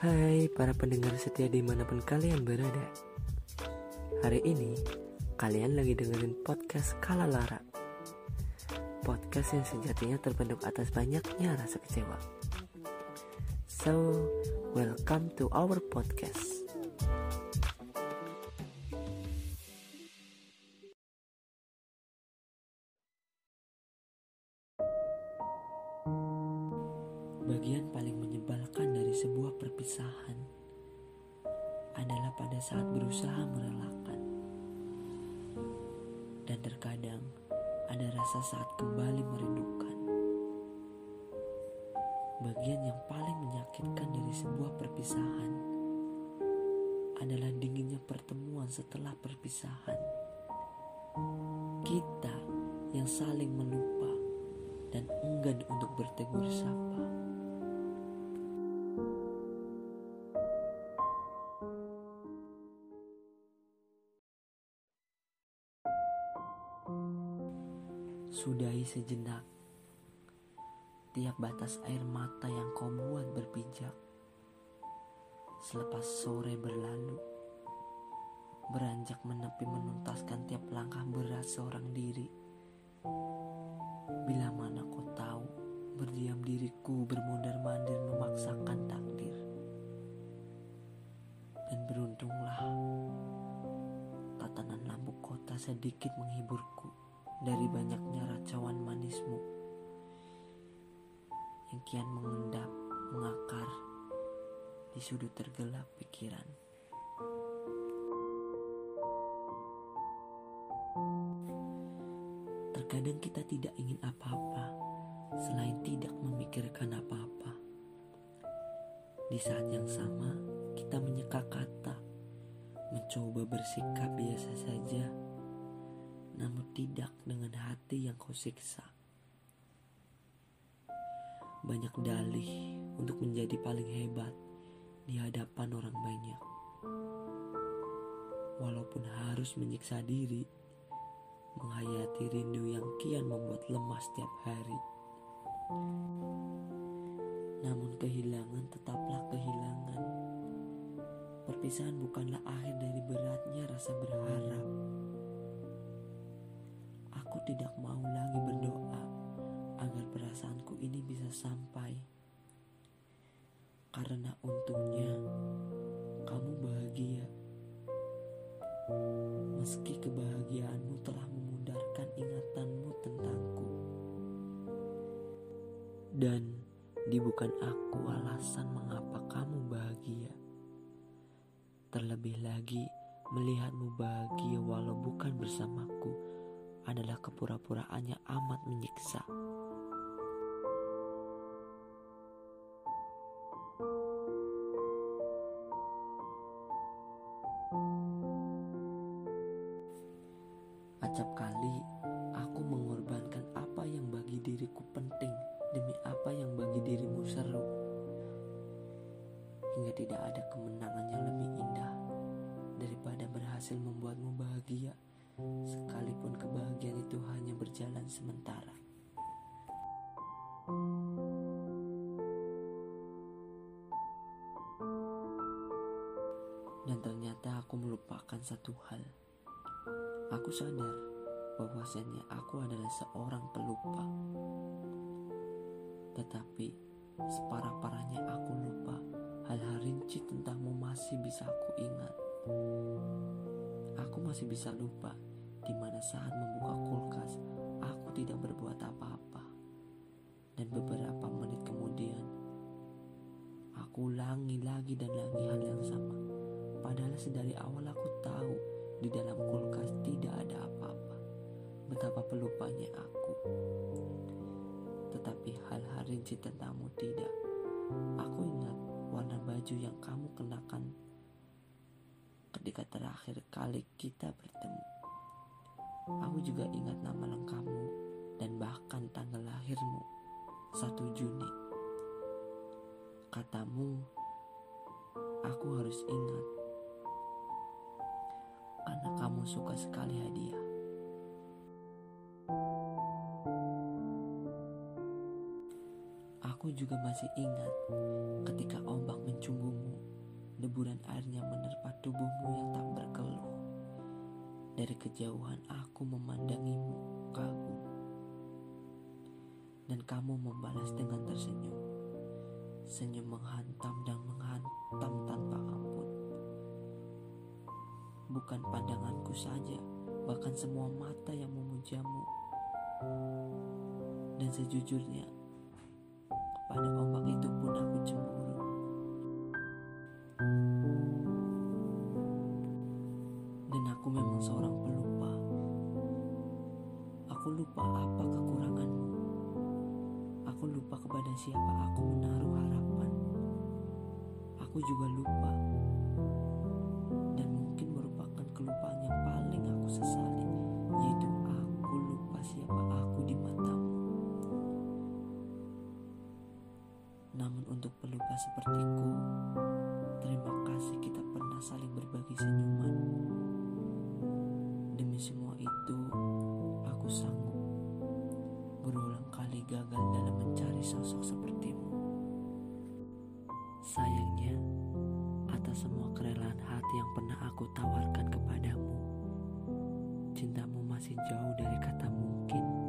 Hai para pendengar setia di mana pun kalian berada. Hari ini kalian lagi dengerin podcast Kalalara. Podcast yang sejatinya terbentuk atas banyaknya rasa kecewa. So, welcome to our podcast. Bagian paling menyebalkan dari sebuah perpisahan adalah pada saat berusaha merelakan. Dan terkadang ada rasa saat kembali merindukan. Bagian yang paling menyakitkan dari sebuah perpisahan adalah dinginnya pertemuan setelah perpisahan. Kita yang saling melupa dan enggan untuk bertegur sapa. Sudahi sejenak tiap batas air mata yang kau buat berpijak. Selepas sore berlalu, beranjak menepi menuntaskan tiap langkah berat seorang diri. Bila mana kau tahu, berdiam diriku bermundar-mandir memaksakan takdir. Dan beruntunglah, tatanan lampu kota sedikit menghiburku dari banyaknya racauan manismu yang kian mengendap, mengakar di sudut tergelap pikiran. Terkadang kita tidak ingin apa-apa selain tidak memikirkan apa-apa. Di saat yang sama, kita menyeka kata, mencoba bersikap biasa saja, namun tidak dengan hati yang kau siksa. Banyak dalih untuk menjadi paling hebat di hadapan orang banyak. Walaupun harus menyiksa diri, menghayati rindu yang kian membuat lemah setiap hari. Namun kehilangan tetaplah kehilangan. Perpisahan bukanlah akhir dari beratnya rasa berharap. Tidak mau lagi berdoa agar perasaanku ini bisa sampai. Karena untungnya kamu bahagia. Meski kebahagiaanmu telah memudarkan ingatanmu tentangku. Dan di bukan aku alasan mengapa kamu bahagia. Terlebih lagi melihatmu bahagia walau bukan bersamaku adalah kepura-puraannya amat menyiksa. Acap kali aku mengorbankan apa yang bagi diriku penting demi apa yang bagi dirimu seru. Hingga tidak ada kemenangan yang lebih indah daripada berhasil membuatmu bahagia sekalipun kebahagiaan itu hanya berjalan sementara. Dan ternyata aku melupakan satu hal. Aku sadar bahwasanya aku adalah seorang pelupa. Tetapi separah-parahnya aku lupa hal-hal rinci tentangmu masih bisa aku ingat. Aku masih bisa lupa di mana saat membuka kulkas aku tidak berbuat apa-apa. Dan beberapa menit kemudian aku ulangi lagi dan lagi hal yang sama. Padahal sedari awal aku tahu di dalam kulkas tidak ada apa-apa. Betapa pelupanya aku. Tetapi hal-hal rinci tentangmu tidak. Aku ingat warna baju yang kamu kenakan ketika terakhir kali kita bertemu. Aku juga ingat nama lengkapmu dan bahkan tanggal lahirmu, 1 Juni. Katamu, aku harus ingat karena kamu suka sekali hadiah. Aku juga masih ingat ketika ombak mencungkil Deburan airnya menerpa tubuhmu yang. Dari kejauhan aku memandangimu kagum. Dan kamu membalas dengan tersenyum. Senyum menghantam dan menghantam tanpa ampun. Bukan pandanganku saja, bahkan semua mata yang memujamu. Dan sejujurnya, kepada ombak itu pun aku cemburu. Aku lupa apa kekuranganmu. Aku lupa kepada siapa aku menaruh harapan. Aku juga lupa. Dan mungkin merupakan kelupaan yang paling aku sesali, yaitu aku lupa siapa aku di matamu. Namun untuk pelupa sepertiku, Sayangnya, atas semua kerelaan hati yang pernah aku tawarkan kepadamu, cintamu masih jauh dari kata mungkin.